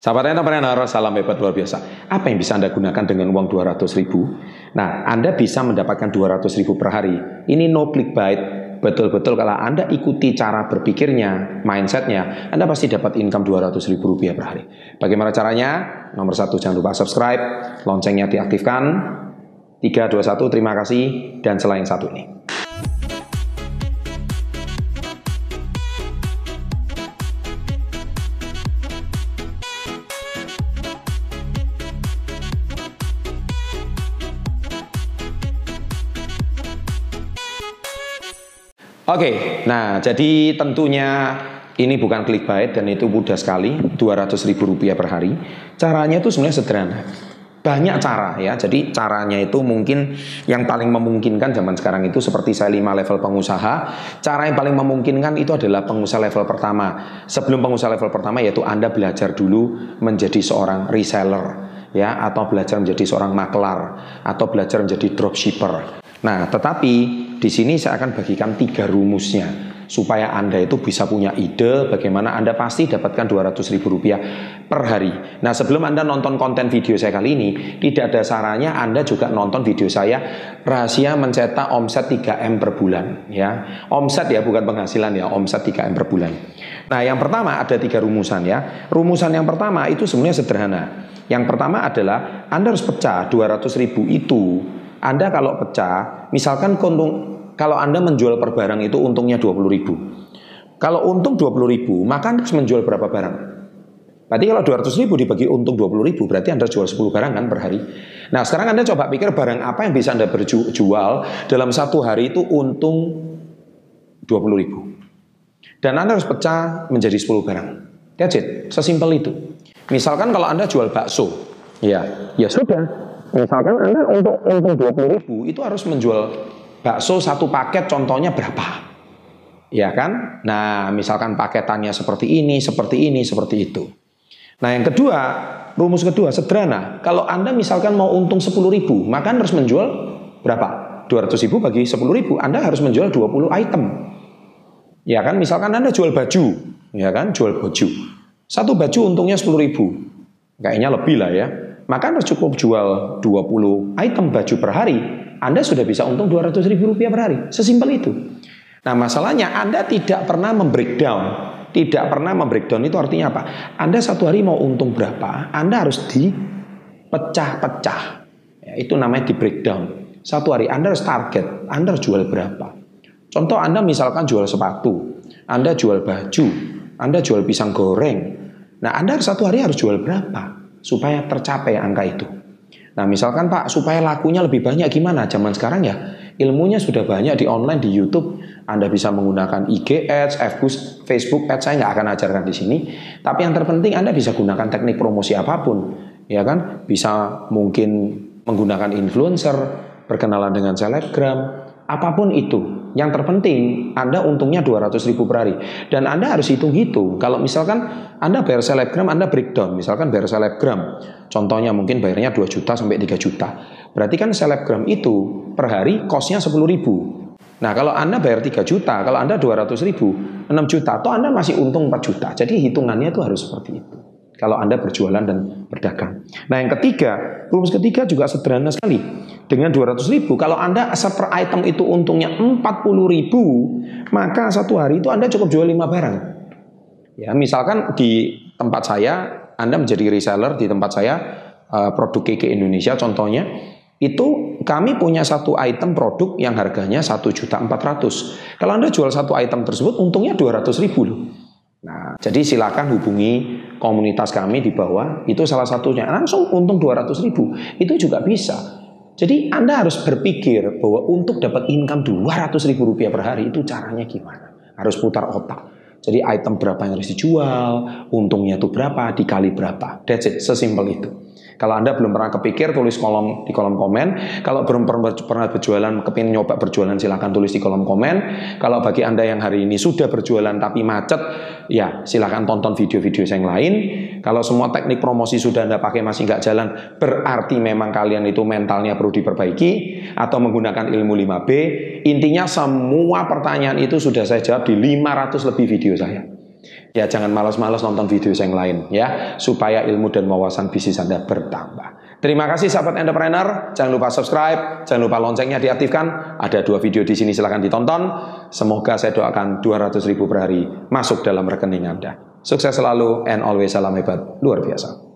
Sahabat entrepreneur, salam hebat luar biasa. Apa yang bisa Anda gunakan dengan uang 200 ribu? Nah, Anda bisa mendapatkan 200 ribu per hari. Ini no clickbait. Betul-betul kalau Anda ikuti cara berpikirnya, mindsetnya, Anda pasti dapat income 200 ribu rupiah per hari. Bagaimana caranya? Nomor satu, jangan lupa subscribe, loncengnya diaktifkan. 3, 2, 1, terima kasih. Dan selain satu ini. Oke, nah jadi tentunya ini bukan clickbait dan itu mudah sekali, 200 ribu rupiah per hari. Caranya itu sebenarnya sederhana. Banyak cara ya, jadi caranya itu mungkin yang paling memungkinkan zaman sekarang itu seperti saya lima level pengusaha. Cara yang paling memungkinkan itu adalah pengusaha level pertama. Sebelum pengusaha level pertama yaitu Anda belajar dulu menjadi seorang reseller ya atau belajar menjadi seorang maklar atau belajar menjadi dropshipper. Nah, tetapi di sini saya akan bagikan tiga rumusnya supaya Anda itu bisa punya ide bagaimana Anda pasti dapatkan 200 ribu rupiah per hari. Nah sebelum Anda nonton konten video saya kali ini, tidak ada sarannya Anda juga nonton video saya rahasia mencetak omset 3M per bulan. ya Omset ya bukan penghasilan ya, omset 3M per bulan. Nah yang pertama ada tiga rumusan ya. Rumusan yang pertama itu sebenarnya sederhana. Yang pertama adalah Anda harus pecah 200 ribu itu anda kalau pecah, misalkan keuntung, kalau Anda menjual per barang itu untungnya 20 ribu. Kalau untung 20 ribu, maka Anda harus menjual berapa barang? Berarti kalau 200 ribu dibagi untung 20 ribu, berarti Anda jual 10 barang kan per hari. Nah sekarang Anda coba pikir barang apa yang bisa Anda berjual dalam satu hari itu untung 20 ribu. Dan Anda harus pecah menjadi 10 barang. That's it, sesimpel itu. Misalkan kalau Anda jual bakso, ya, ya sudah, Misalkan Anda untuk untung 20 ribu itu harus menjual bakso satu paket contohnya berapa? Ya kan? Nah, misalkan paketannya seperti ini, seperti ini, seperti itu. Nah, yang kedua, rumus kedua sederhana. Kalau Anda misalkan mau untung 10 ribu, maka harus menjual berapa? 200 ribu bagi 10 ribu, Anda harus menjual 20 item. Ya kan? Misalkan Anda jual baju, ya kan? Jual baju. Satu baju untungnya 10 ribu. Kayaknya lebih lah ya maka Anda cukup jual 20 item baju per hari, Anda sudah bisa untung 200 ribu rupiah per hari. Sesimpel itu. Nah masalahnya Anda tidak pernah membreakdown. Tidak pernah membreakdown itu artinya apa? Anda satu hari mau untung berapa, Anda harus dipecah-pecah. Ya, itu namanya di breakdown. Satu hari Anda harus target, Anda harus jual berapa. Contoh Anda misalkan jual sepatu, Anda jual baju, Anda jual pisang goreng. Nah Anda satu hari harus jual berapa? Supaya tercapai angka itu. Nah, misalkan Pak, supaya lakunya lebih banyak gimana? Zaman sekarang ya, ilmunya sudah banyak di online di YouTube. Anda bisa menggunakan IG Ads, Facebook Ads. Saya nggak akan ajarkan di sini. Tapi yang terpenting Anda bisa gunakan teknik promosi apa pun, ya kan? Bisa mungkin menggunakan influencer, berkenalan dengan selebgram, apa pun itu. Yang terpenting Anda untungnya 200 ribu per hari dan Anda harus hitung-hitung. Kalau misalkan Anda bayar selebgram, Anda breakdown. Misalkan bayar selebgram, contohnya mungkin bayarnya 2 juta sampai 3 juta. Berarti kan selebgram itu per hari kosnya 10 ribu. Nah kalau Anda bayar 3 juta, kalau Anda 200 ribu, 6 juta, atau Anda masih untung 4 juta. Jadi hitungannya itu harus seperti itu. Kalau Anda berjualan dan berdagang. Nah yang ketiga, rumus ketiga juga sederhana sekali dengan 200 ribu. Kalau Anda per item itu untungnya 40 ribu, maka satu hari itu Anda cukup jual 5 barang. Ya, misalkan di tempat saya, Anda menjadi reseller di tempat saya, eh, produk KK Indonesia contohnya, itu kami punya satu item produk yang harganya 1.400. Kalau Anda jual satu item tersebut, untungnya 200 ribu loh. Nah, jadi silakan hubungi komunitas kami di bawah, itu salah satunya. Langsung untung 200 ribu, itu juga bisa. Jadi Anda harus berpikir bahwa untuk dapat income 200 ribu rupiah per hari itu caranya gimana? Harus putar otak. Jadi item berapa yang harus dijual, untungnya itu berapa, dikali berapa. That's it, sesimpel itu. Kalau Anda belum pernah kepikir, tulis kolom di kolom komen. Kalau belum pernah, berjualan, kepingin nyoba berjualan, silahkan tulis di kolom komen. Kalau bagi Anda yang hari ini sudah berjualan tapi macet, ya silahkan tonton video-video yang lain. Kalau semua teknik promosi sudah Anda pakai masih nggak jalan, berarti memang kalian itu mentalnya perlu diperbaiki atau menggunakan ilmu 5B. Intinya semua pertanyaan itu sudah saya jawab di 500 lebih video saya. Ya jangan malas-malas nonton video yang lain ya supaya ilmu dan wawasan bisnis Anda bertambah. Terima kasih sahabat entrepreneur, jangan lupa subscribe, jangan lupa loncengnya diaktifkan. Ada dua video di sini silahkan ditonton. Semoga saya doakan 200 ribu per hari masuk dalam rekening Anda. Sukses selalu and always salam hebat luar biasa.